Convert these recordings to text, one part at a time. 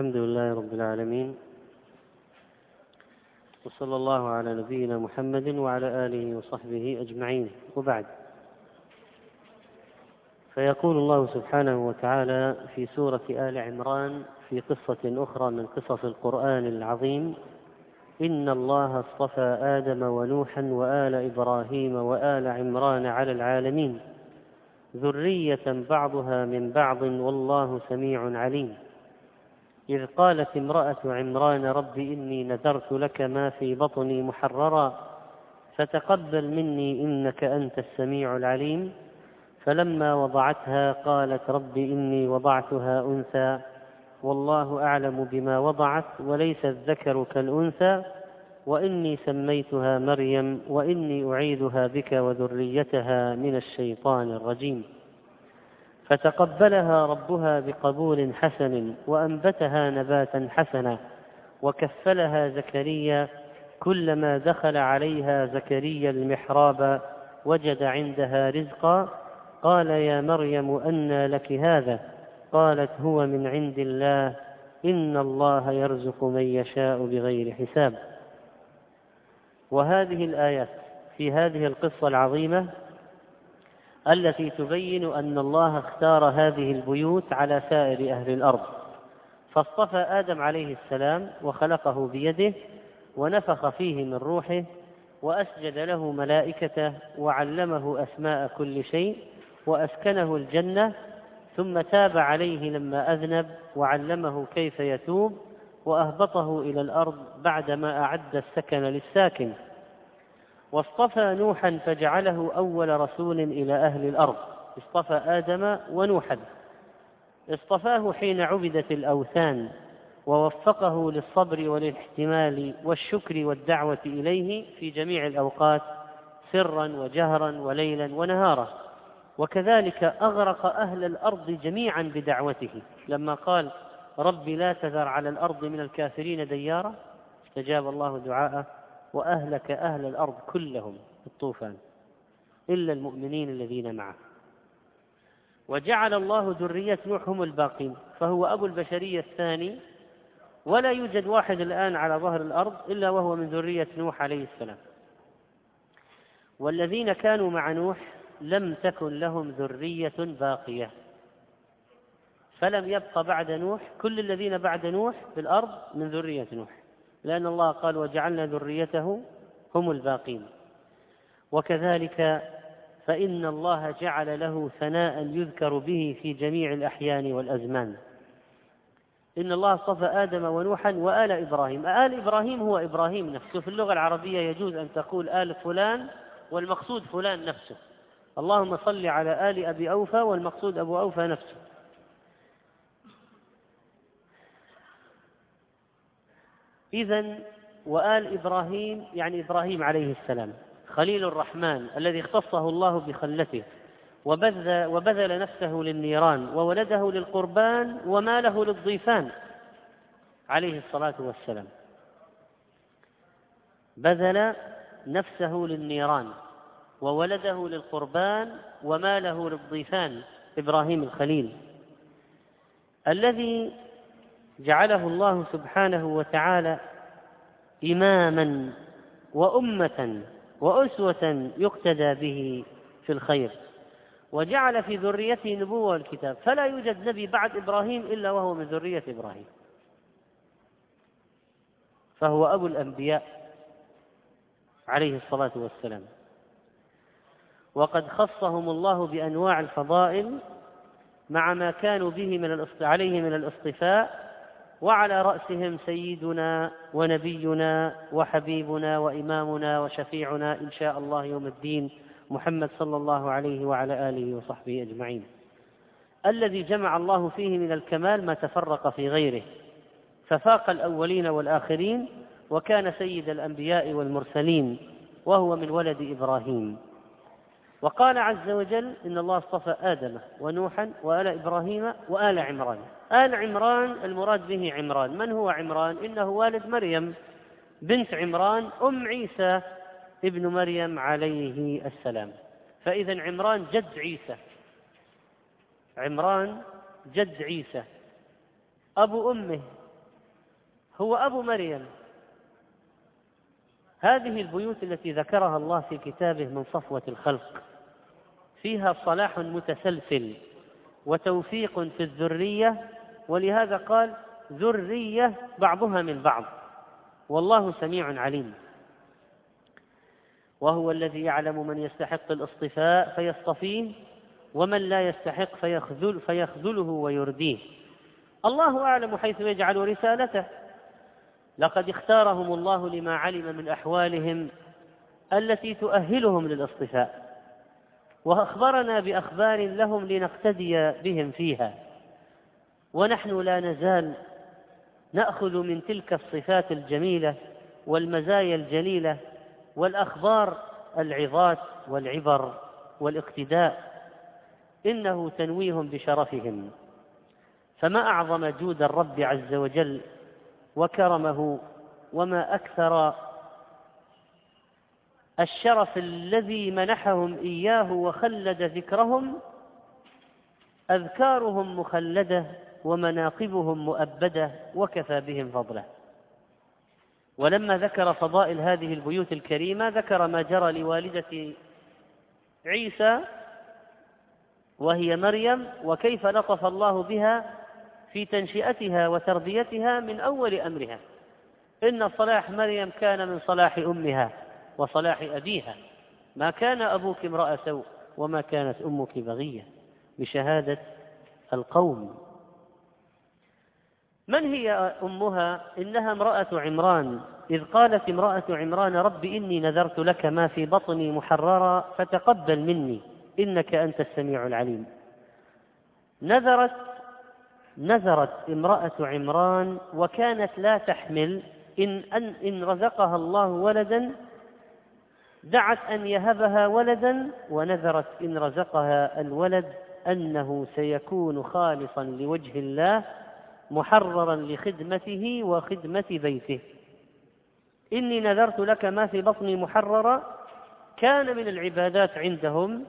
الحمد لله رب العالمين وصلى الله على نبينا محمد وعلى آله وصحبه أجمعين. وبعد فيقول الله سبحانه وتعالى في سورة آل عمران في قصة أخرى من قصص القرآن العظيم إن الله اصطفى آدم ونوحا وآل إبراهيم وآل عمران على العالمين ذرية بعضها من بعض والله سميع عليم. إذ قالت امرأة عمران رب إني نذرت لك ما في بطني محررا فتقبل مني إنك أنت السميع العليم. فلما وضعتها قالت رب إني وضعتها أنثى. والله أعلم بما وضعت وليس الذكر كالأنثى. وإني سميتها مريم وإني أعيدها بك وذريتها من الشيطان الرجيم. فتقبلها ربها بقبول حسن وأنبتها نباتا حسنا وكفلها زكريا كلما دخل عليها زكريا المحراب وجد عندها رزقا قال يا مريم أنى لك هذا قالت هو من عند الله إن الله يرزق من يشاء بغير حساب وهذه الآيات في هذه القصة العظيمة التي تبين أن الله اختار هذه البيوت على سائر أهل الأرض. فاصطفى آدم عليه السلام وخلقه بيده ونفخ فيه من روحه وأسجد له ملائكته وعلمه أسماء كل شيء وأسكنه الجنة ثم تاب عليه لما أذنب وعلمه كيف يتوب وأهبطه إلى الأرض بعدما أعد السكن للساكن. واصطفى نوحا فجعله أول رسول إلى أهل الأرض. اصطفى آدم ونوحا. اصطفاه حين عبدت الأوثان ووفقه للصبر والاحتمال والشكر والدعوة إليه في جميع الأوقات سرا وجهرا وليلا ونهارا. وكذلك أغرق أهل الأرض جميعا بدعوته. لما قال رب لا تذر على الأرض من الكافرين ديارا استجاب الله دعاءه. وأهلك أهل الأرض كلهم بالطوفان إلا المؤمنين الذين معه. وجعل الله ذرية نوح هم الباقين فهو أبو البشرية الثاني ولا يوجد واحد الآن على ظهر الأرض إلا وهو من ذرية نوح عليه السلام. والذين كانوا مع نوح لم تكن لهم ذرية باقية. فلم يبق بعد نوح كل الذين بعد نوح في الأرض من ذرية نوح. لأن الله قال وجعلنا ذريته هم الباقين. وكذلك فإن الله جعل له ثناء يذكر به في جميع الأحيان والأزمان. إن الله اصطفى آدم ونوحا وآل إبراهيم. آل إبراهيم هو إبراهيم نفسه. في اللغة العربية يجوز أن تقول آل فلان والمقصود فلان نفسه. اللهم صل على آل أبي أوفى والمقصود أبو أوفى نفسه. إذا وآل إبراهيم يعني إبراهيم عليه السلام خليل الرحمن الذي اختصه الله بخلته وبذل, وبذل نفسه للنيران وولده للقربان وماله للضيفان عليه الصلاة والسلام. بذل نفسه للنيران وولده للقربان وماله للضيفان إبراهيم الخليل. الذي جعله الله سبحانه وتعالى إماما وأمة وأسوة يقتدى به في الخير. وجعل في ذريته نبوة والكتاب. فلا يوجد نبي بعد إبراهيم إلا وهو من ذرية إبراهيم. فهو أبو الأنبياء عليه الصلاة والسلام. وقد خصهم الله بأنواع الفضائل مع ما كانوا به من عليه من الاصطفاء وعلى رأسهم سيدنا ونبينا وحبيبنا وإمامنا وشفيعنا إن شاء الله يوم الدين محمد صلى الله عليه وعلى آله وصحبه أجمعين. الذي جمع الله فيه من الكمال ما تفرق في غيره. ففاق الأولين والآخرين وكان سيد الأنبياء والمرسلين وهو من ولد إبراهيم. وقال عز وجل إن الله اصطفى آدم ونوحا وآل إبراهيم وآل عمران. آل عمران المراد به عمران. من هو عمران؟ إنه والد مريم بنت عمران أم عيسى ابن مريم عليه السلام. فإذا عمران جد عيسى. عمران جد عيسى. أبو أمه. هو أبو مريم. هذه البيوت التي ذكرها الله في كتابه من صفوة الخلق فيها صلاح متسلسل وتوفيق في الذرية ولهذا قال ذرية بعضها من بعض. والله سميع عليم. وهو الذي يعلم من يستحق الاصطفاء فيصطفيه ومن لا يستحق فيخذل فيخذله ويرديه. الله أعلم حيث يجعل رسالته. لقد اختارهم الله لما علم من أحوالهم التي تؤهلهم للاصطفاء وأخبرنا بأخبار لهم لنقتدي بهم فيها ونحن لا نزال نأخذ من تلك الصفات الجميلة والمزايا الجليلة والأخبار العظات والعبر والاقتداء إنه تنويه بشرفهم. فما أعظم جود الرب عز وجل وكرمه وما أكثر الشرف الذي منحهم إياه وخلد ذكرهم أذكارهم مخلدة ومناقبهم مؤبدة وكفى بهم فضله. ولما ذكر فضائل هذه البيوت الكريمة ذكر ما جرى لوالدة عيسى وهي مريم وكيف لطف الله بها في تنشئتها وتربيتها من أول أمرها. إن صلاح مريم كان من صلاح أمها وصلاح أبيها. ما كان أبوك امرأ سوء وما كانت أمك بغية. بشهادة القوم. من هي أمها؟ إنها امرأة عمران. إذ قالت امرأة عمران رب إني نذرت لك ما في بطني محررا فتقبل مني إنك أنت السميع العليم. نذرت نذرت امرأة عمران وكانت لا تحمل إن, أن, إن رزقها الله ولدا دعت أن يهبها ولدا ونذرت إن رزقها الولد أنه سيكون خالصا لوجه الله محررا لخدمته وخدمة بيته. إني نذرت لك ما في بطني محررا كان من العبادات عندهم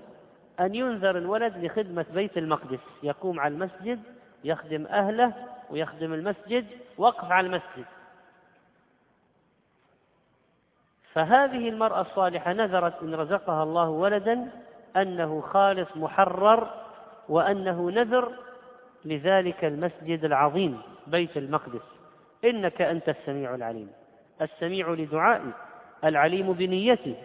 أن ينذر الولد لخدمة بيت المقدس. يقوم على المسجد يخدم أهله ويخدم المسجد وقف على المسجد. فهذه المرأة الصالحة نذرت إن رزقها الله ولدا أنه خالص محرر وأنه نذر لذلك المسجد العظيم بيت المقدس. إنك أنت السميع العليم. السميع لدعائي العليم بنيتي.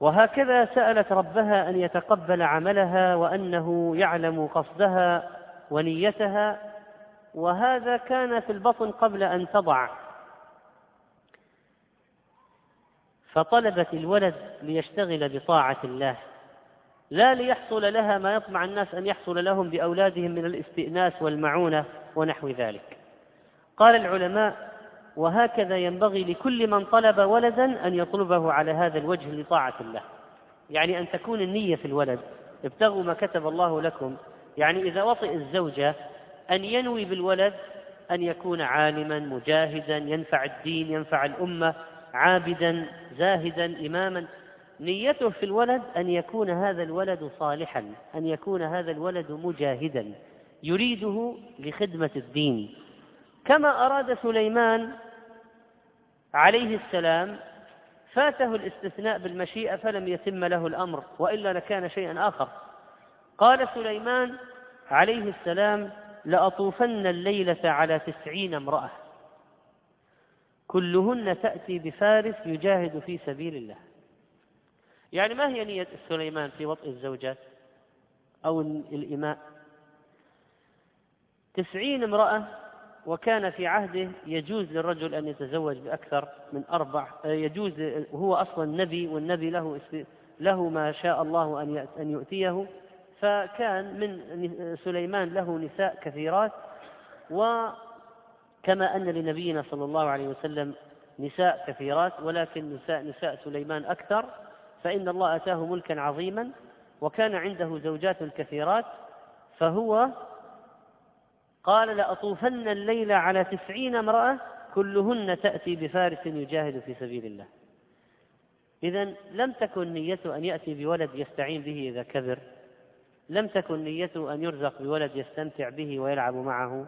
وهكذا سألت ربها أن يتقبل عملها وأنه يعلم قصدها ونيتها وهذا كان في البطن قبل أن تضع. فطلبت الولد ليشتغل بطاعة الله لا ليحصل لها ما يطمع الناس أن يحصل لهم بأولادهم من الاستئناس والمعونة ونحو ذلك. قال العلماء وهكذا ينبغي لكل من طلب ولدا أن يطلبه على هذا الوجه لطاعة الله. يعني أن تكون النية في الولد ابتغوا ما كتب الله لكم يعني إذا وطئ الزوجة أن ينوي بالولد أن يكون عالما مجاهدا ينفع الدين ينفع الأمة عابدا زاهدا إماما. نيته في الولد أن يكون هذا الولد صالحا أن يكون هذا الولد مجاهدا يريده لخدمة الدين. كما أراد سليمان عليه السلام فاته الاستثناء بالمشيئة فلم يتم له الأمر وإلا لكان شيئا آخر. قال سليمان عليه السلام لأطوفن الليلة على تسعين امرأة. كلهن تأتي بفارس يجاهد في سبيل الله. يعني ما هي نية سليمان في وطئ الزوجات أو الإماء؟ تسعين امرأة وكان في عهده يجوز للرجل أن يتزوج بأكثر من أربع يجوز وهو أصلا نبي والنبي له له ما شاء الله أن يؤتيه. فكان من سليمان له نساء كثيرات وكما أن لنبينا صلى الله عليه وسلم نساء كثيرات ولكن نساء نساء سليمان أكثر فإن الله أتاه ملكا عظيما وكان عنده زوجات كثيرات فهو قال لأطوفن الليل على تسعين امرأة كلهن تأتي بفارس يجاهد في سبيل الله. إذا لم تكن نيته أن يأتي بولد يستعين به إذا كبر. لم تكن نيته أن يرزق بولد يستمتع به ويلعب معه.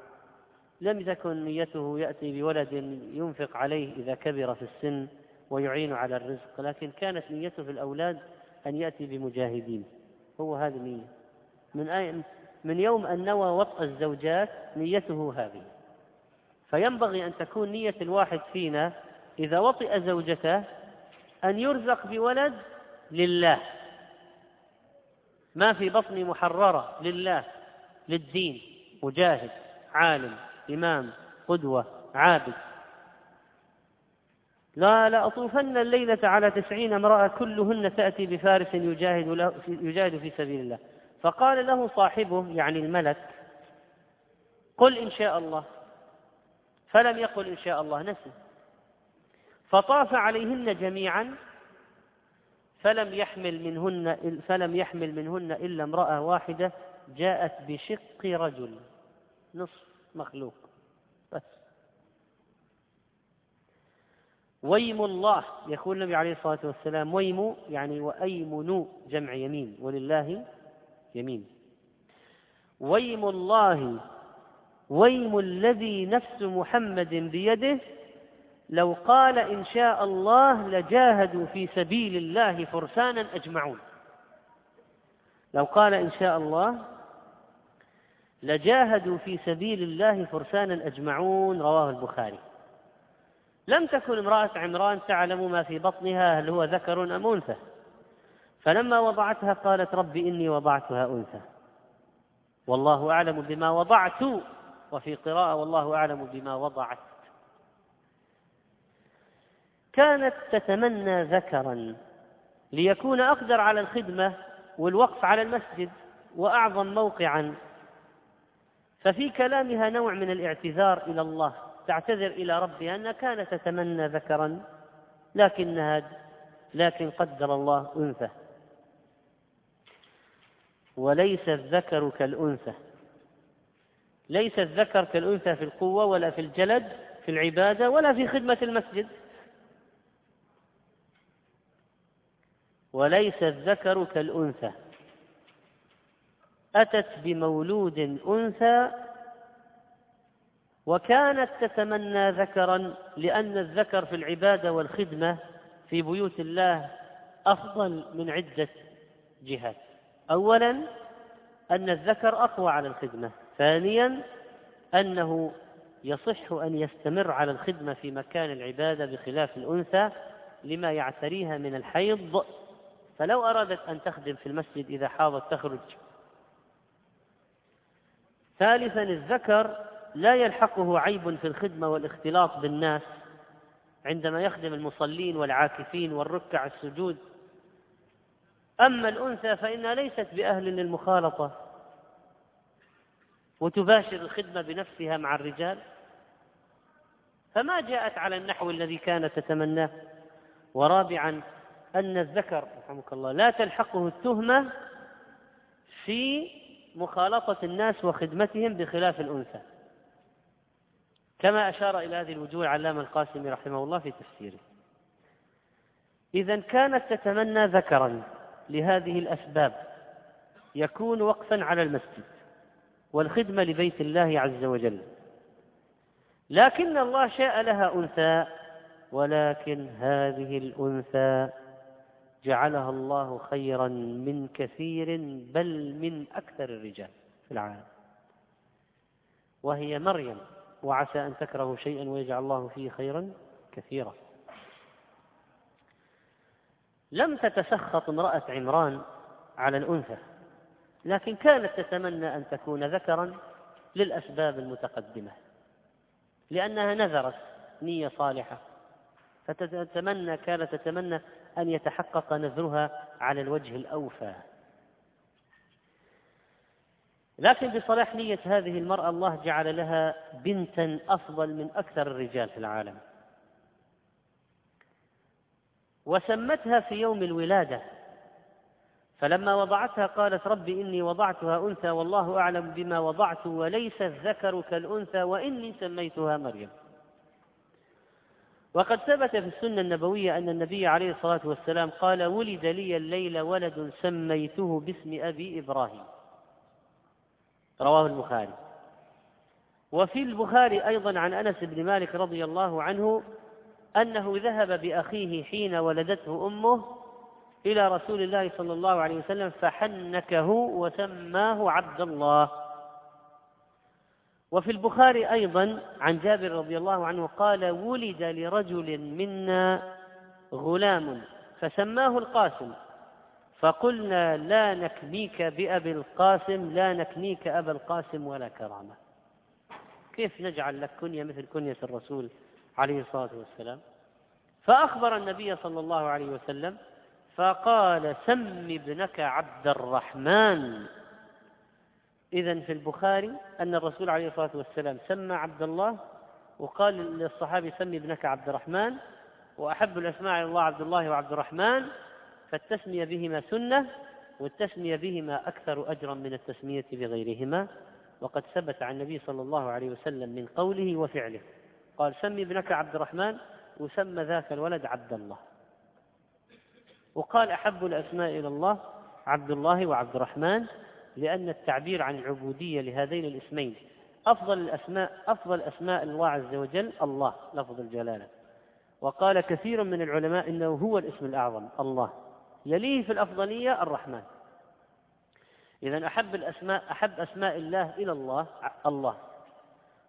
لم تكن نيته يأتي بولد ينفق عليه إذا كبر في السن ويعين على الرزق. لكن كانت نيته في الأولاد أن يأتي بمجاهدين. هو هذه النية. من أي من يوم أن نوى وطأ الزوجات نيته هذه. فينبغي أن تكون نية الواحد فينا إذا وطئ زوجته أن يرزق بولد لله. ما في بطني محررة لله للدين مجاهد عالم إمام قدوة عابد. لا لأطوفن الليلة على تسعين امرأة كلهن تأتي بفارس يجاهد, له يجاهد في سبيل الله. فقال له صاحبه يعني الملك قل إن شاء الله. فلم يقل إن شاء الله نسي. فطاف عليهن جميعا فلم يحمل منهن فلم يحمل منهن إلا امرأة واحدة جاءت بشق رجل. نصف مخلوق. بس. ويم الله. يقول النبي عليه الصلاة والسلام ويم يعني وأيمن جمع يمين. ولله يمين. ويم الله. ويم الذي نفس محمد بيده لو قال إن شاء الله لجاهدوا في سبيل الله فرسانا أجمعون. لو قال إن شاء الله لجاهدوا في سبيل الله فرسانا أجمعون رواه البخاري. لم تكن امرأة عمران تعلم ما في بطنها هل هو ذكر أم أنثى؟ فلما وضعتها قالت رب إني وضعتها أنثى. والله أعلم بما وضعت وفي قراءة والله أعلم بما وضعت. كانت تتمنى ذكرا ليكون أقدر على الخدمة والوقف على المسجد وأعظم موقعا. ففي كلامها نوع من الاعتذار إلى الله تعتذر إلى ربها أنها كانت تتمنى ذكرا لكنها لكن قدر الله أنثى. وليس الذكر كالأنثى. ليس الذكر كالأنثى في القوة ولا في الجلد في العبادة ولا في خدمة المسجد. وليس الذكر كالأنثى. أتت بمولود أنثى وكانت تتمنى ذكرا لأن الذكر في العبادة والخدمة في بيوت الله أفضل من عدة جهات. أولا أن الذكر أقوى على الخدمة. ثانيا أنه يصح أن يستمر على الخدمة في مكان العبادة بخلاف الأنثى لما يعتريها من الحيض فلو أرادت أن تخدم في المسجد إذا حاضت تخرج. ثالثا الذكر لا يلحقه عيب في الخدمة والاختلاط بالناس. عندما يخدم المصلين والعاكفين والركع السجود. أما الأنثى فإنها ليست بأهل للمخالطة. وتباشر الخدمة بنفسها مع الرجال. فما جاءت على النحو الذي كانت تتمناه. ورابعا أن الذكر رحمك الله لا تلحقه التهمة في مخالطة الناس وخدمتهم بخلاف الأنثى. كما أشار إلى هذه الوجوه العلامة القاسمي رحمه الله في تفسيره. إذا كانت تتمنى ذكرا لهذه الأسباب يكون وقفا على المسجد والخدمة لبيت الله عز وجل. لكن الله شاء لها أنثى ولكن هذه الأنثى جعلها الله خيرا من كثير بل من أكثر الرجال في العالم. وهي مريم وعسى أن تكرهوا شيئا ويجعل الله فيه خيرا كثيرا. لم تتسخط امرأة عمران على الأنثى لكن كانت تتمنى أن تكون ذكرا للأسباب المتقدمة لأنها نذرت نية صالحة. فتتمنى كانت تتمنى أن يتحقق نذرها على الوجه الأوفى. لكن بصلاح نية هذه المرأة الله جعل لها بنتا أفضل من أكثر الرجال في العالم. وسمتها في يوم الولادة. فلما وضعتها قالت رب إني وضعتها أنثى والله أعلم بما وضعت وليس الذكر كالأنثى وإني سميتها مريم. وقد ثبت في السنة النبوية أن النبي عليه الصلاة والسلام قال ولد لي الليل ولد سميته باسم أبي إبراهيم رواه البخاري. وفي البخاري أيضا عن أنس بن مالك رضي الله عنه أنه ذهب بأخيه حين ولدته أمه إلى رسول الله صلى الله عليه وسلم فحنكه وسماه عبد الله. وفي البخاري أيضا عن جابر رضي الله عنه قال ولد لرجل منا غلام فسماه القاسم. فقلنا لا نكنيك بأبي القاسم لا نكنيك أبا القاسم ولا كرامة. كيف نجعل لك كنية مثل كنية الرسول عليه الصلاة والسلام؟ فأخبر النبي صلى الله عليه وسلم فقال سم ابنك عبد الرحمن. إذا في البخاري أن الرسول عليه الصلاة والسلام سمى عبد الله وقال للصحابي سمي ابنك عبد الرحمن وأحب الأسماء إلى الله عبد الله وعبد الرحمن فالتسمية بهما سنة والتسمية بهما أكثر أجرا من التسمية بغيرهما. وقد ثبت عن النبي صلى الله عليه وسلم من قوله وفعله. قال سمي ابنك عبد الرحمن وسمى ذاك الولد عبد الله. وقال أحب الأسماء إلى الله عبد الله وعبد الرحمن. لأن التعبير عن العبودية لهذين الاسمين أفضل الأسماء أفضل أسماء الله عز وجل الله لفظ الجلالة. وقال كثير من العلماء إنه هو الاسم الأعظم الله. يليه في الأفضلية الرحمن. إذا أحب الأسماء أحب أسماء الله إلى الله الله.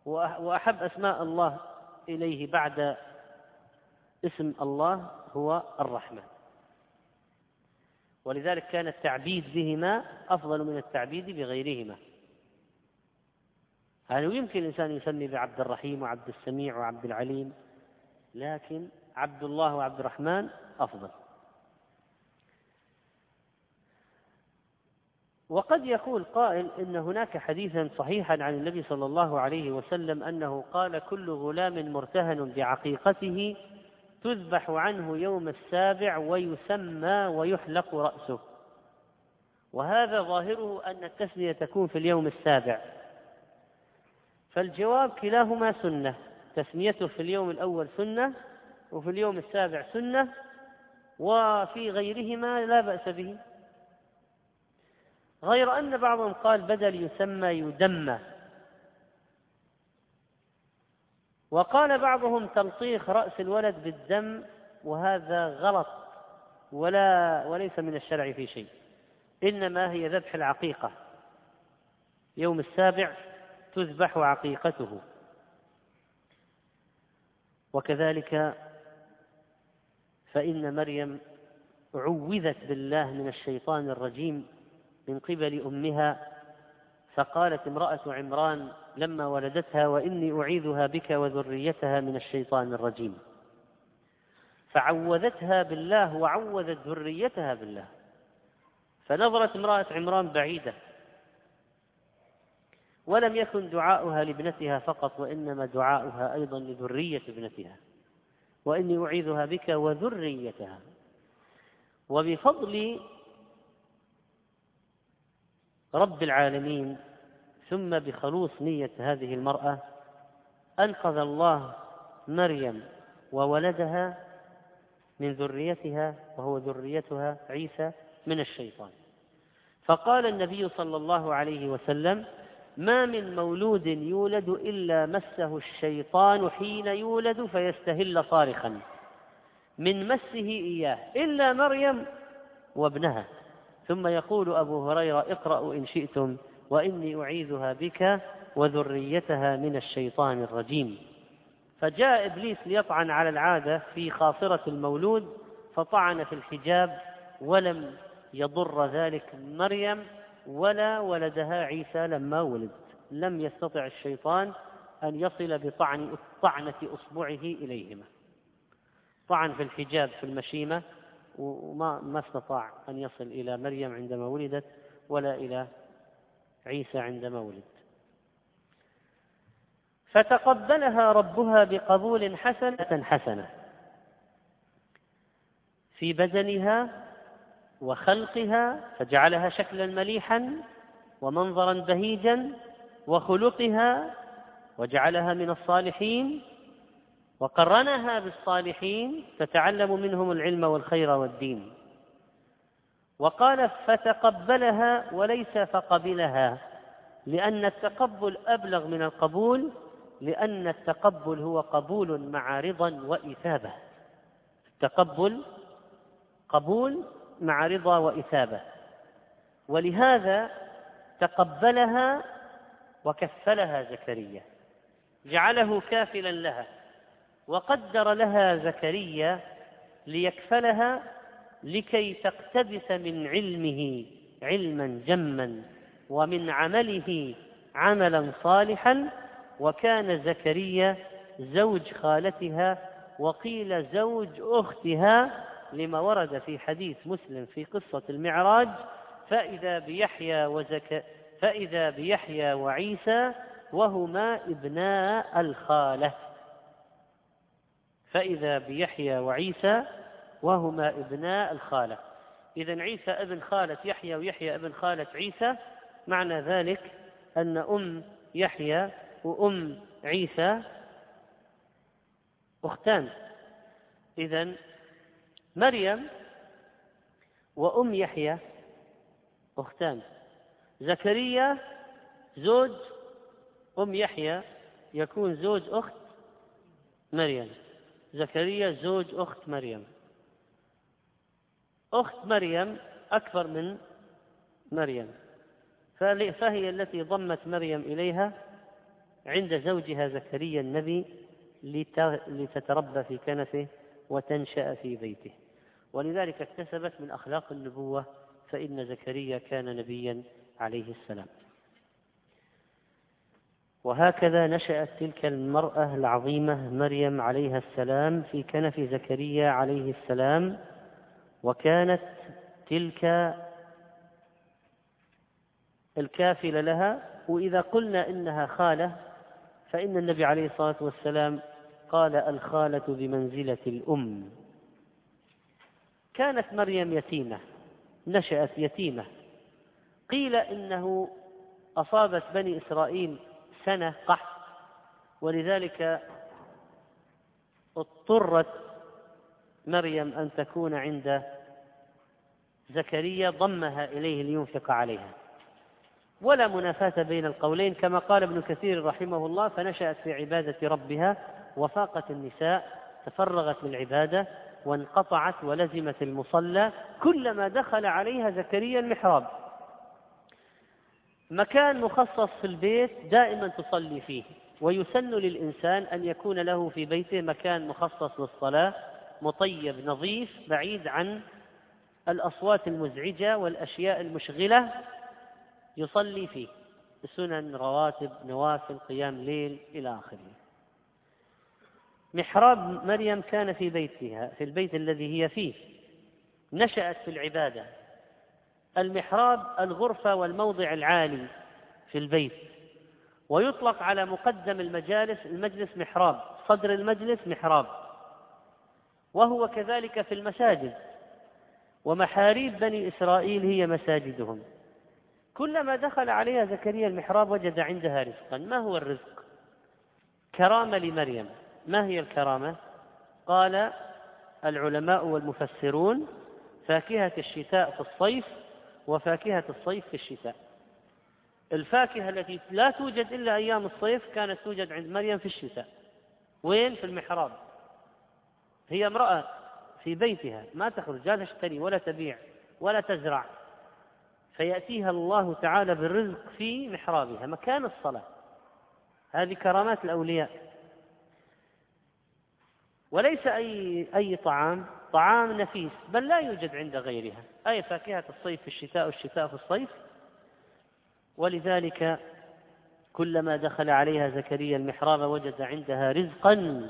وأحب أسماء الله إليه بعد اسم الله هو الرحمن. ولذلك كان التعبيد بهما أفضل من التعبيد بغيرهما. هل يمكن الإنسان يسمي بعبد الرحيم وعبد السميع وعبد العليم؟ لكن عبد الله وعبد الرحمن أفضل. وقد يقول قائل إن هناك حديثا صحيحا عن النبي صلى الله عليه وسلم أنه قال كل غلام مرتهن بعقيقته تذبح عنه يوم السابع ويسمى ويحلق رأسه. وهذا ظاهره أن التسمية تكون في اليوم السابع. فالجواب كلاهما سنة. تسميته في اليوم الأول سنة وفي اليوم السابع سنة وفي غيرهما لا بأس به. غير أن بعضهم قال بدل يسمى يدمى. وقال بعضهم تلطيخ رأس الولد بالدم وهذا غلط ولا وليس من الشرع في شيء. إنما هي ذبح العقيقة. يوم السابع تذبح عقيقته. وكذلك فإن مريم عوذت بالله من الشيطان الرجيم من قبل أمها فقالت امرأة عمران لما ولدتها وإني أعيذها بك وذريتها من الشيطان الرجيم. فعوذتها بالله وعوذت ذريتها بالله. فنظرت امرأة عمران بعيدة. ولم يكن دعاؤها لابنتها فقط وإنما دعاؤها أيضا لذرية ابنتها. وإني أعيذها بك وذريتها. وبفضل رب العالمين ثم بخلوص نية هذه المرأة أنقذ الله مريم وولدها من ذريتها وهو ذريتها عيسى من الشيطان. فقال النبي صلى الله عليه وسلم ما من مولود يولد إلا مسه الشيطان حين يولد فيستهل صارخا. من مسه إياه إلا مريم وابنها. ثم يقول أبو هريرة اقرأوا إن شئتم وإني أعيذها بك وذريتها من الشيطان الرجيم. فجاء إبليس ليطعن على العادة في خاصرة المولود فطعن في الحجاب ولم يضر ذلك مريم ولا ولدها عيسى لما ولد. لم يستطع الشيطان أن يصل بطعن طعنة أصبعه إليهما. طعن في الحجاب في المشيمة وما ما استطاع أن يصل إلى مريم عندما ولدت ولا إلى عيسى عندما ولد. فتقبلها ربها بقبول حسنة حسنة في بدنها وخلقها فجعلها شكلا مليحا ومنظرا بهيجا وخلقها وجعلها من الصالحين وقرنها بالصالحين تتعلم منهم العلم والخير والدين. وقال فتقبلها وليس فقبلها لأن التقبل أبلغ من القبول لأن التقبل هو قبول مع رضا وإثابة. التقبل قبول مع رضا وإثابة. ولهذا تقبلها وكفلها زكريا جعله كافلا لها. وقدر لها زكريا ليكفلها لكي تقتبس من علمه علما جما ومن عمله عملا صالحا. وكان زكريا زوج خالتها وقيل زوج أختها لما ورد في حديث مسلم في قصة المعراج فإذا بيحيى وزك فإذا بيحيى وعيسى وهما ابناء الخالة. فإذا بيحيى وعيسى وهما ابناء الخالة. اذا عيسى ابن خالة يحيى ويحيى ابن خالة عيسى معنى ذلك أن أم يحيى وأم عيسى أختان. إذا مريم وأم يحيى أختان. زكريا زوج أم يحيى يكون زوج أخت مريم. زكريا زوج أخت مريم. أخت مريم أكبر من مريم. فهي التي ضمت مريم إليها عند زوجها زكريا النبي لتتربى في كنفه وتنشأ في بيته. ولذلك اكتسبت من أخلاق النبوة فإن زكريا كان نبيا عليه السلام. وهكذا نشأت تلك المرأة العظيمة مريم عليها السلام في كنف زكريا عليه السلام وكانت تلك الكافلة لها وإذا قلنا إنها خالة فإن النبي عليه الصلاة والسلام قال الخالة بمنزلة الأم. كانت مريم يتيمة نشأت يتيمة. قيل إنه أصابت بني إسرائيل سنة قحط. ولذلك اضطرت مريم أن تكون عند زكريا ضمها إليه لينفق عليها. ولا منافاة بين القولين كما قال ابن كثير رحمه الله فنشأت في عبادة ربها وفاقت النساء تفرغت للعبادة وانقطعت ولزمت المصلى كلما دخل عليها زكريا المحراب. مكان مخصص في البيت دائما تصلي فيه ويسن للإنسان أن يكون له في بيته مكان مخصص للصلاة مطيب نظيف بعيد عن الأصوات المزعجة والأشياء المشغلة يصلي فيه سنن رواتب نوافل قيام ليل إلى آخره. محراب مريم كان في بيتها في البيت الذي هي فيه نشأت في العبادة. المحراب الغرفة والموضع العالي في البيت ويطلق على مقدم المجالس المجلس محراب صدر المجلس محراب وهو كذلك في المساجد ومحاريب بني إسرائيل هي مساجدهم. كلما دخل عليها زكريا المحراب وجد عندها رزقا. ما هو الرزق؟ كرامة لمريم. ما هي الكرامة؟ قال العلماء والمفسرون فاكهة الشتاء في الصيف وفاكهة الصيف في الشتاء. الفاكهة التي لا توجد إلا أيام الصيف كانت توجد عند مريم في الشتاء. وين؟ في المحراب. هي امرأة في بيتها ما تخرج لا تشتري ولا تبيع ولا تزرع. فيأتيها الله تعالى بالرزق في محرابها مكان الصلاة. هذه كرامات الأولياء. وليس أي أي طعام طعام نفيس بل لا يوجد عند غيرها. أي فاكهة الصيف في الشتاء والشتاء في الصيف. ولذلك كلما دخل عليها زكريا المحراب وجد عندها رزقا.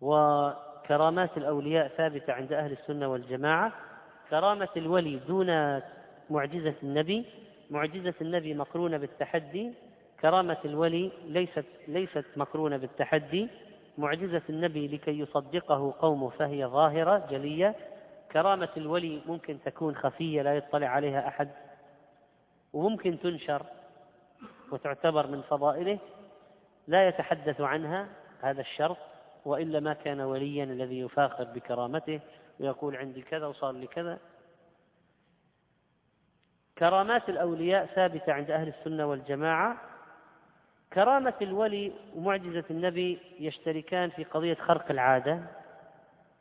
وكرامات الأولياء ثابتة عند أهل السنة والجماعة. كرامة الولي دون معجزة النبي. معجزة النبي مقرونة بالتحدي. كرامة الولي ليست ليست مقرونة بالتحدي. معجزة النبي لكي يصدقه قومه فهي ظاهرة جلية. كرامة الولي ممكن تكون خفية لا يطلع عليها أحد وممكن تنشر وتعتبر من فضائله. لا يتحدث عنها هذا الشرط وإلا ما كان وليا الذي يفاخر بكرامته ويقول عندي كذا وصار لي كذا. كرامات الأولياء ثابتة عند أهل السنة والجماعة. كرامة الولي ومعجزة النبي يشتركان في قضية خرق العادة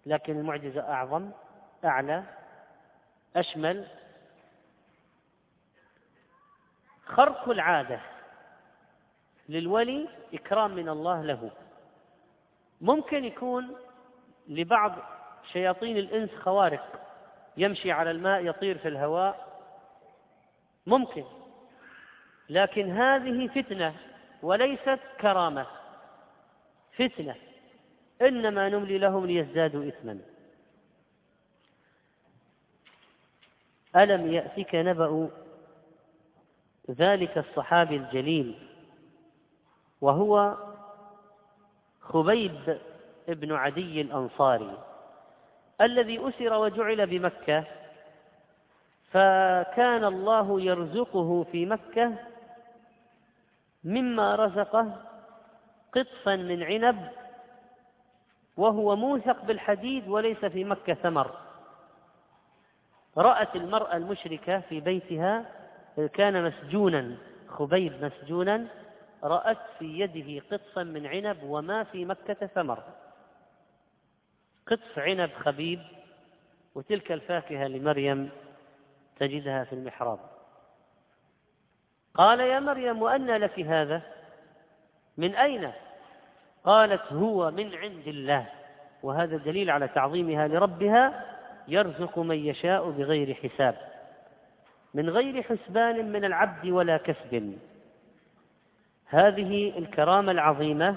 لكن المعجزة أعظم أعلى أشمل. خرق العادة للولي إكرام من الله له. ممكن يكون لبعض شياطين الإنس خوارق يمشي على الماء يطير في الهواء. ممكن لكن هذه فتنة وليست كرامة فتنة إنما نملي لهم ليزدادوا إثما. ألم يأتك نبأ ذلك الصحابي الجليل وهو خبيب ابن عدي الأنصاري الذي أسر وجعل بمكة فكان الله يرزقه في مكة مما رزقه قطفا من عنب وهو موثق بالحديد وليس في مكة ثمر. رأت المرأة المشركة في بيتها كان مسجونا خبيب مسجونا رأت في يده قطفا من عنب وما في مكة ثمر. قطف عنب خبيب وتلك الفاكهة لمريم تجدها في المحراب. قال يا مريم وأن لك هذا؟ من أين؟ قالت هو من عند الله. وهذا دليل على تعظيمها لربها يرزق من يشاء بغير حساب. من غير حسبان من العبد ولا كسب. هذه الكرامة العظيمة.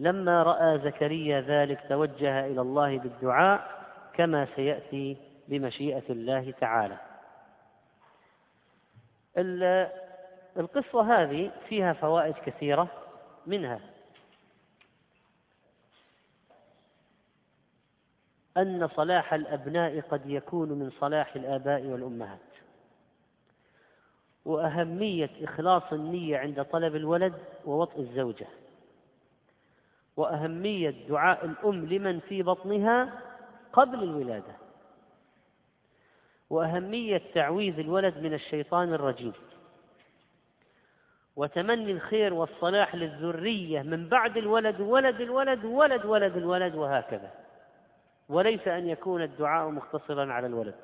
لما رأى زكريا ذلك توجه إلى الله بالدعاء كما سيأتي بمشيئة الله تعالى. القصة هذه فيها فوائد كثيرة منها. أن صلاح الأبناء قد يكون من صلاح الآباء والأمهات. وأهمية إخلاص النية عند طلب الولد ووطء الزوجة. وأهمية دعاء الأم لمن في بطنها قبل الولادة. وأهمية تعويذ الولد من الشيطان الرجيم. وتمني الخير والصلاح للذرية من بعد الولد ولد الولد ولد ولد الولد وهكذا. وليس أن يكون الدعاء مقتصرا على الولد.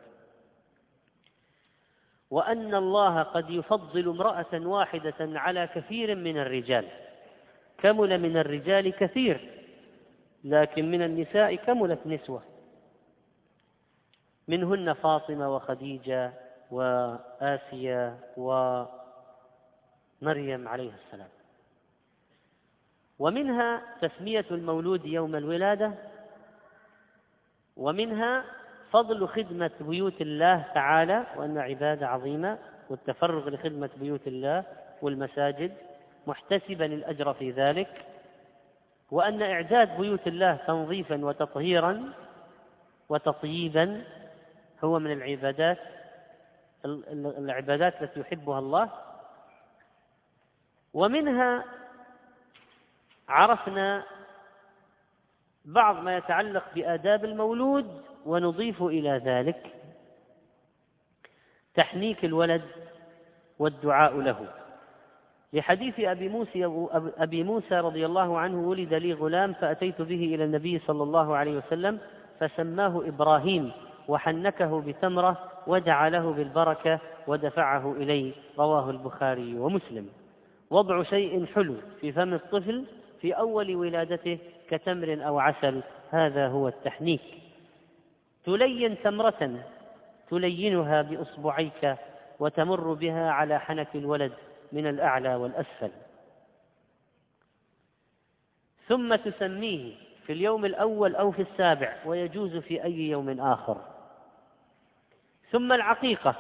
وأن الله قد يفضل امرأة واحدة على كثير من الرجال. كمل من الرجال كثير لكن من النساء كملت نسوة. منهن فاطمة وخديجة وآسيا ومريم عليه السلام. ومنها تسمية المولود يوم الولادة ومنها فضل خدمة بيوت الله تعالى وأن عبادة عظيمة والتفرغ لخدمة بيوت الله والمساجد محتسبا الأجر في ذلك وأن إعداد بيوت الله تنظيفا وتطهيرا وتطييبا هو من العبادات العبادات التي يحبها الله. ومنها عرفنا بعض ما يتعلق بآداب المولود ونضيف إلى ذلك تحنيك الولد والدعاء له. لحديث أبي موسى أبي موسى رضي الله عنه ولد لي غلام فأتيت به إلى النبي صلى الله عليه وسلم فسماه إبراهيم. وحنكه بتمرة ودعا له بالبركة ودفعه إلي رواه البخاري ومسلم. وضع شيء حلو في فم الطفل في أول ولادته كتمر أو عسل. هذا هو التحنيك. تلين تمرة تلينها بإصبعيك وتمر بها على حنك الولد من الأعلى والأسفل. ثم تسميه في اليوم الأول أو في السابع ويجوز في أي يوم آخر. ثم العقيقة.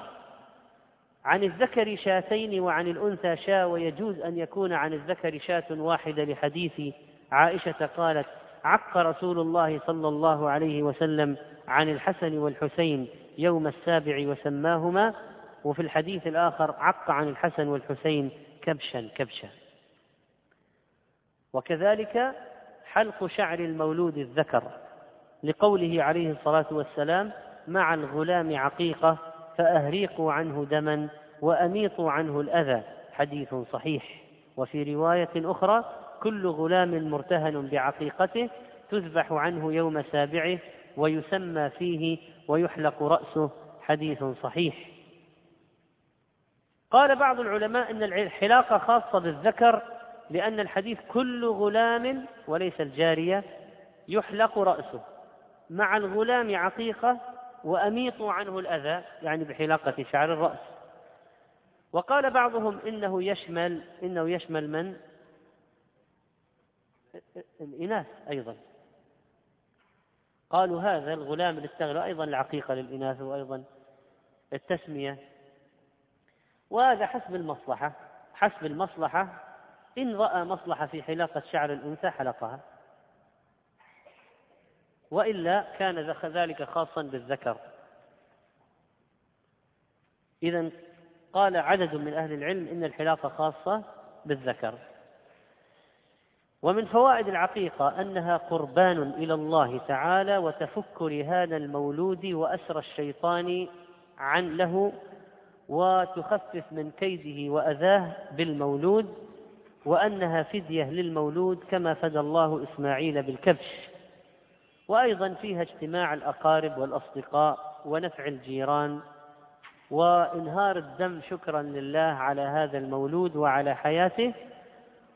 عن الذكر شاتين وعن الأنثى شاة ويجوز أن يكون عن الذكر شاة واحدة لحديث عائشة قالت عق رسول الله صلى الله عليه وسلم عن الحسن والحسين يوم السابع وسماهما وفي الحديث الآخر عق عن الحسن والحسين كبشا كبشا. وكذلك حلق شعر المولود الذكر لقوله عليه الصلاة والسلام مع الغلام عقيقة فأهريقوا عنه دما وأميطوا عنه الأذى. حديث صحيح. وفي رواية أخرى كل غلام مرتهن بعقيقته تذبح عنه يوم سابعه ويسمى فيه ويحلق رأسه. حديث صحيح. قال بعض العلماء إن الحلاقة خاصة بالذكر لأن الحديث كل غلام وليس الجارية يحلق رأسه. مع الغلام عقيقة وأميطوا عنه الأذى يعني بحلاقة شعر الرأس. وقال بعضهم إنه يشمل إنه يشمل من؟ الإناث أيضا. قالوا هذا الغلام اللي استغرى أيضا العقيقة للإناث وأيضا التسمية. وهذا حسب المصلحة حسب المصلحة إن رأى مصلحة في حلاقة شعر الأنثى حلقها. وإلا كان ذلك خاصا بالذكر. إذا قال عدد من أهل العلم إن الحلاقة خاصة بالذكر. ومن فوائد العقيقة أنها قربان إلى الله تعالى وتفك رهان المولود وأسر الشيطان عن له وتخفف من كيده وأذاه بالمولود وأنها فدية للمولود كما فدى الله إسماعيل بالكبش. وأيضا فيها اجتماع الأقارب والأصدقاء ونفع الجيران وإنهار الدم شكرا لله على هذا المولود وعلى حياته.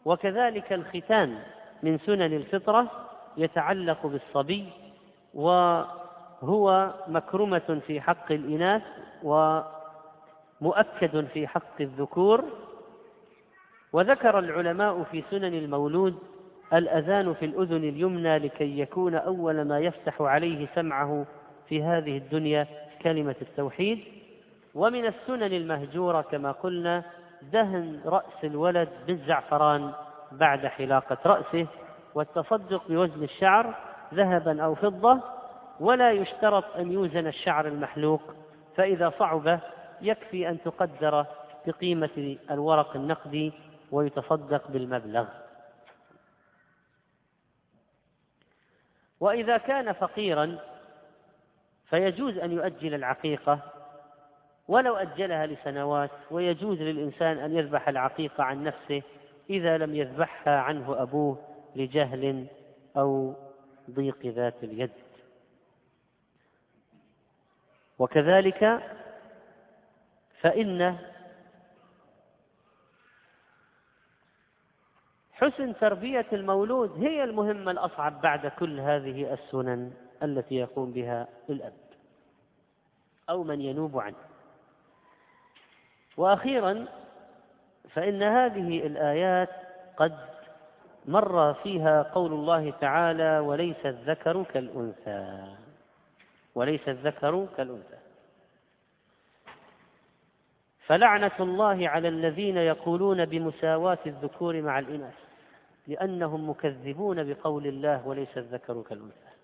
وكذلك الختان من سنن الفطرة يتعلق بالصبي وهو مكرمة في حق الإناث و مؤكد في حق الذكور. وذكر العلماء في سنن المولود الأذان في الأذن اليمنى لكي يكون أول ما يفتح عليه سمعه في هذه الدنيا كلمة التوحيد. ومن السنن المهجورة كما قلنا دهن رأس الولد بالزعفران بعد حلاقة رأسه والتصدق بوزن الشعر ذهبا أو فضة ولا يشترط أن يوزن الشعر المحلوق فإذا صعب يكفي أن تقدر بقيمة الورق النقدي ويتصدق بالمبلغ. وإذا كان فقيرا فيجوز أن يؤجل العقيقة ولو أجلها لسنوات ويجوز للإنسان أن يذبح العقيقة عن نفسه إذا لم يذبحها عنه أبوه لجهل أو ضيق ذات اليد. وكذلك فإن حسن تربية المولود هي المهمة الأصعب بعد كل هذه السنن التي يقوم بها الأب أو من ينوب عنه. وأخيرا فإن هذه الآيات قد مر فيها قول الله تعالى وليس الذكر كالأنثى وليس الذكر كالأنثى. فلعنة الله على الذين يقولون بمساواة الذكور مع الإناث. لأنهم مكذبون بقول الله وليس الذكر كالأنثى.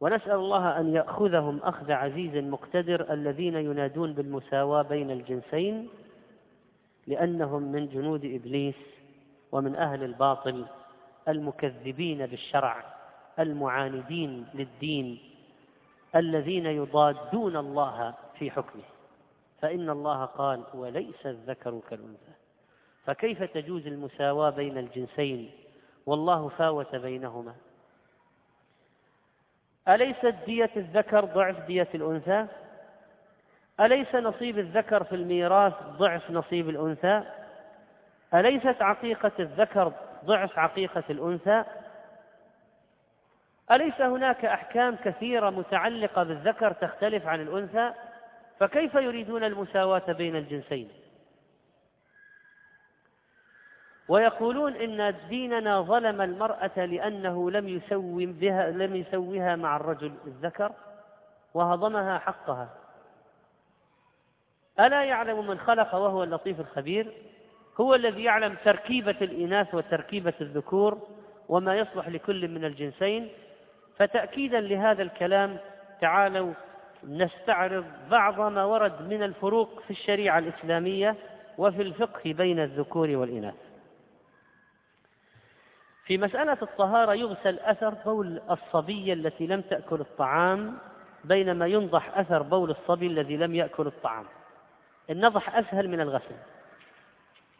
ونسأل الله أن يأخذهم أخذ عزيز مقتدر الذين ينادون بالمساواة بين الجنسين لأنهم من جنود إبليس ومن أهل الباطل المكذبين بالشرع المعاندين للدين الذين يضادون الله في حكمه. فإن الله قال وليس الذكر كالأنثى فكيف تجوز المساواة بين الجنسين؟ والله فاوت بينهما. أليست دية الذكر ضعف دية الأنثى؟ أليس نصيب الذكر في الميراث ضعف نصيب الأنثى؟ أليست عقيقة الذكر ضعف عقيقة الأنثى؟ أليس هناك أحكام كثيرة متعلقة بالذكر تختلف عن الأنثى؟ فكيف يريدون المساواة بين الجنسين؟ ويقولون إن ديننا ظلم المرأة لأنه لم يسوي بها لم يسويها مع الرجل الذكر وهضمها حقها. ألا يعلم من خلق وهو اللطيف الخبير؟ هو الذي يعلم تركيبة الإناث وتركيبة الذكور وما يصلح لكل من الجنسين؟ فتأكيدا لهذا الكلام تعالوا نستعرض بعض ما ورد من الفروق في الشريعة الإسلامية وفي الفقه بين الذكور والإناث. في مسألة الطهارة يغسل أثر بول الصبية التي لم تأكل الطعام بينما ينضح أثر بول الصبي الذي لم يأكل الطعام. النضح أسهل من الغسل.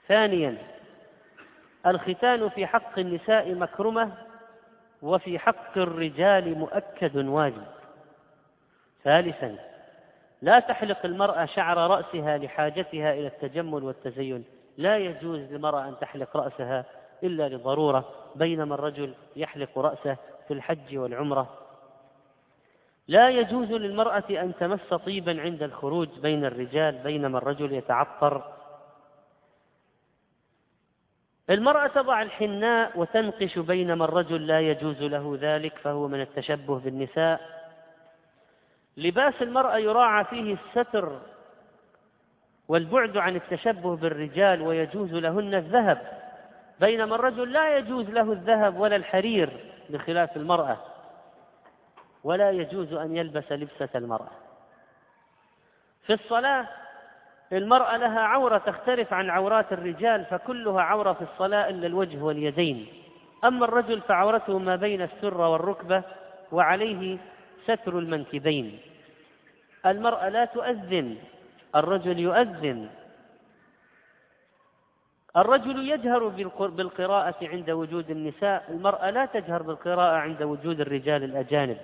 ثانيا الختان في حق النساء مكرمة وفي حق الرجال مؤكد واجب. ثالثا لا تحلق المرأة شعر رأسها لحاجتها إلى التجمل والتزين. لا يجوز للمرأة أن تحلق رأسها إلا لضرورة بينما الرجل يحلق رأسه في الحج والعمرة. لا يجوز للمرأة أن تمس طيبا عند الخروج بين الرجال بينما الرجل يتعطر. المرأة تضع الحناء وتنقش بينما الرجل لا يجوز له ذلك فهو من التشبه بالنساء. لباس المرأة يراعى فيه الستر والبعد عن التشبه بالرجال ويجوز لهن الذهب. بينما الرجل لا يجوز له الذهب ولا الحرير بخلاف المرأة ولا يجوز أن يلبس لبسة المرأة. في الصلاة المرأة لها عورة تختلف عن عورات الرجال فكلها عورة في الصلاة إلا الوجه واليدين. أما الرجل فعورته ما بين السرة والركبة وعليه ستر المنكبين. المرأة لا تؤذن الرجل يؤذن. الرجل يجهر بالقراءة عند وجود النساء المرأة لا تجهر بالقراءة عند وجود الرجال الأجانب.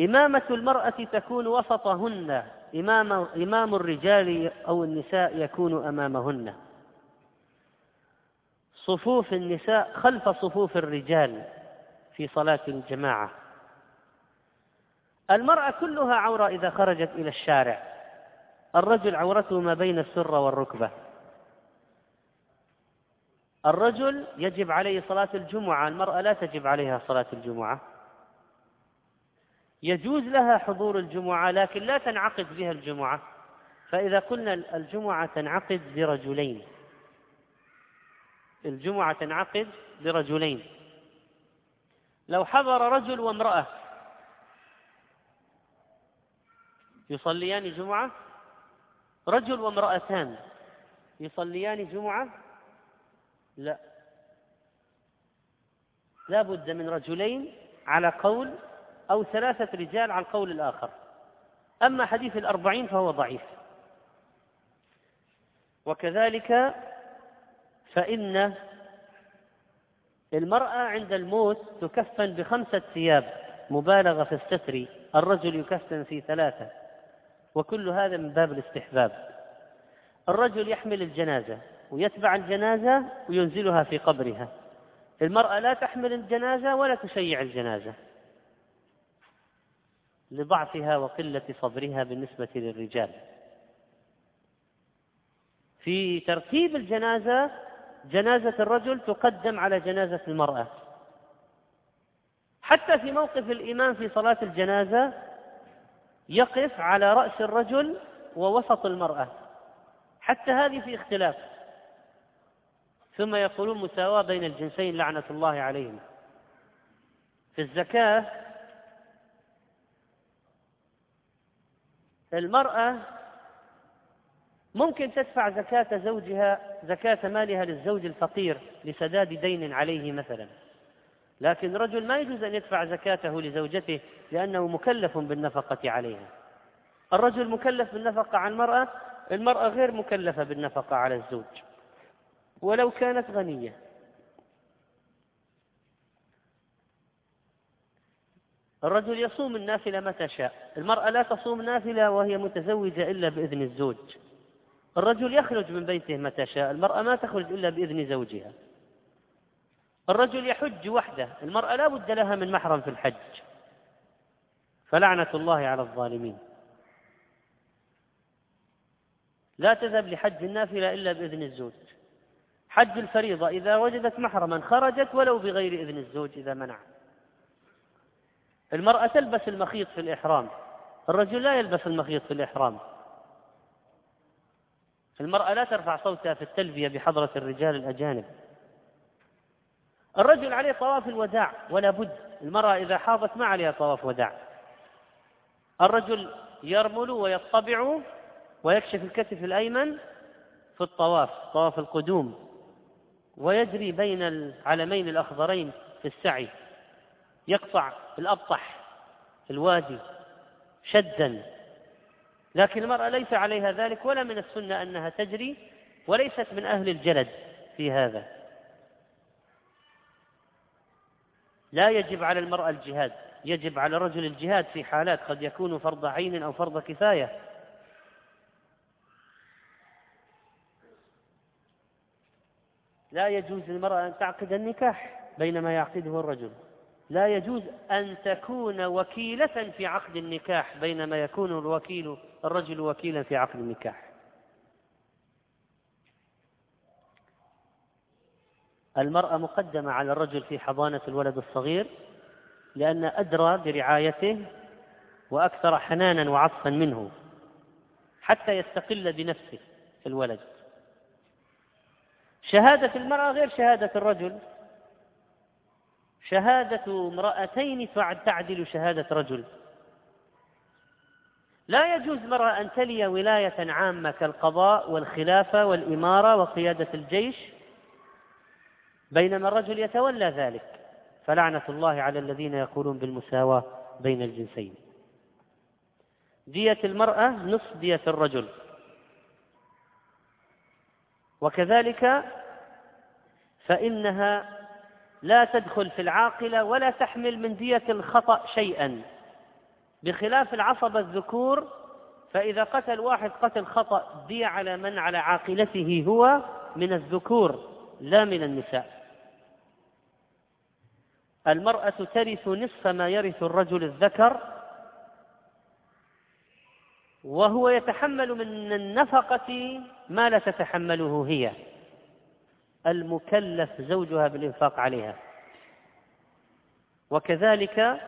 إمامة المرأة تكون وسطهن إمام, إمام الرجال أو النساء يكون أمامهن. صفوف النساء خلف صفوف الرجال في صلاة الجماعة. المرأة كلها عورة إذا خرجت إلى الشارع. الرجل عورته ما بين السرة والركبة. الرجل يجب عليه صلاة الجمعة المرأة لا تجب عليها صلاة الجمعة. يجوز لها حضور الجمعة لكن لا تنعقد بها الجمعة. فإذا قلنا الجمعة تنعقد برجلين الجمعة تنعقد برجلين لو حضر رجل وامرأة يصليان جمعة رجل وامرأتان يصليان جمعة؟ لا. لا بد من رجلين على قول أو ثلاثة رجال على القول الآخر. أما حديث الأربعين فهو ضعيف. وكذلك فإن المرأة عند الموت تكفن بخمسة ثياب مبالغة في الستر الرجل يكفن في ثلاثة. وكل هذا من باب الاستحباب. الرجل يحمل الجنازة ويتبع الجنازة وينزلها في قبرها. المرأة لا تحمل الجنازة ولا تشيع الجنازة. لضعفها وقلة صبرها بالنسبة للرجال. في ترتيب الجنازة جنازة الرجل تقدم على جنازة المرأة. حتى في موقف الإمام في صلاة الجنازة يقف على رأس الرجل ووسط المرأة. حتى هذه في اختلاف. ثم يقولون مساواة بين الجنسين لعنة الله عليهم في الزكاة المرأة ممكن تدفع زكاة زوجها زكاة مالها للزوج الفقير لسداد دين عليه مثلا. لكن رجل ما يجوز أن يدفع زكاته لزوجته لأنه مكلف بالنفقة عليها. الرجل مكلف بالنفقة على المرأة المرأة غير مكلفة بالنفقة على الزوج. ولو كانت غنية. الرجل يصوم النافلة متى شاء. المرأة لا تصوم نافلة وهي متزوجة إلا بإذن الزوج. الرجل يخرج من بيته متى شاء. المرأة ما تخرج إلا بإذن زوجها. الرجل يحج وحده المرأة لا بد لها من محرم في الحج. فلعنة الله على الظالمين. لا تذهب لحج النافلة إلا بإذن الزوج. حج الفريضة إذا وجدت محرما خرجت ولو بغير إذن الزوج إذا منع. المرأة تلبس المخيط في الإحرام. الرجل لا يلبس المخيط في الإحرام. المرأة لا ترفع صوتها في التلبية بحضرة الرجال الأجانب. الرجل عليه طواف الوداع ولا بد المرأة إذا حاضت ما عليها طواف وداع. الرجل يرمل ويطبع ويكشف الكتف الأيمن في الطواف طواف القدوم ويجري بين العلمين الأخضرين في السعي. يقطع الأبطح الوادي شدا. لكن المرأة ليس عليها ذلك ولا من السنة أنها تجري وليست من أهل الجلد في هذا. لا يجب على المرأة الجهاد يجب على الرجل الجهاد في حالات قد يكون فرض عين أو فرض كفاية. لا يجوز للمرأة أن تعقد النكاح بينما يعقده الرجل. لا يجوز أن تكون وكيلة في عقد النكاح بينما يكون الوكيل الرجل وكيلا في عقد النكاح. المرأة مقدمة على الرجل في حضانة الولد الصغير لأن أدرى برعايته وأكثر حنانا وعطفا منه حتى يستقل بنفسه الولد. شهادة المرأة غير شهادة الرجل. شهادة امرأتين تعدل شهادة رجل. لا يجوز مرأة أن تلي ولاية عامة كالقضاء والخلافة والإمارة وقيادة الجيش بينما الرجل يتولى ذلك فلعنة الله على الذين يقولون بالمساواة بين الجنسين. دية المرأة نصف دية الرجل. وكذلك فإنها لا تدخل في العاقلة ولا تحمل من دية الخطأ شيئا. بخلاف العصبة الذكور فإذا قتل واحد قتل خطأ دي على من؟ على عاقلته هو من الذكور لا من النساء. المرأة ترث نصف ما يرث الرجل الذكر وهو يتحمل من النفقة ما لا تتحمله هي. المكلف زوجها بالإنفاق عليها. وكذلك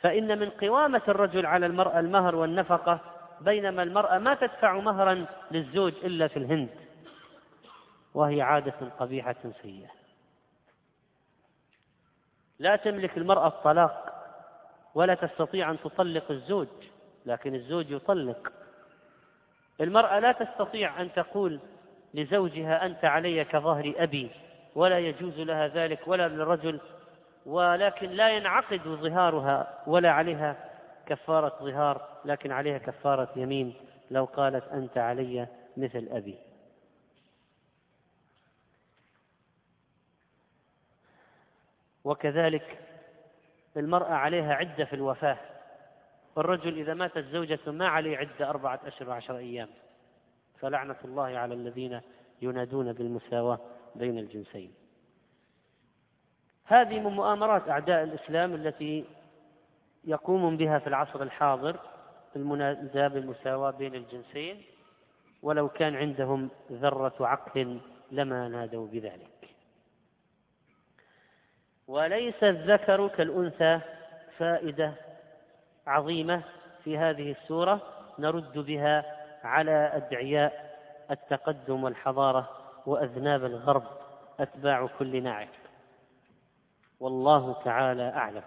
فإن من قوامة الرجل على المرأة المهر والنفقة بينما المرأة ما تدفع مهرا للزوج إلا في الهند وهي عادة قبيحة سيئة. لا تملك المرأة الطلاق ولا تستطيع أن تطلق الزوج لكن الزوج يطلق. المرأة لا تستطيع أن تقول لزوجها أنت علي كظهر أبي ولا يجوز لها ذلك ولا للرجل ولكن لا ينعقد ظهارها ولا عليها كفارة ظهار لكن عليها كفارة يمين لو قالت أنت علي مثل أبي. وكذلك المرأة عليها عدة في الوفاة. الرجل إذا ماتت زوجته ما عليه عدة أربعة أشهر وعشر أيام. فلعنة الله على الذين ينادون بالمساواة بين الجنسين. هذه من مؤامرات أعداء الإسلام التي يقوم بها في العصر الحاضر المناداة بالمساواة بين الجنسين. ولو كان عندهم ذرة عقل لما نادوا بذلك. وليس الذكر كالأنثى فائدة عظيمة في هذه السورة نرد بها على أدعياء التقدم والحضارة وأذناب الغرب أتباع كل ناعق والله تعالى أعلم.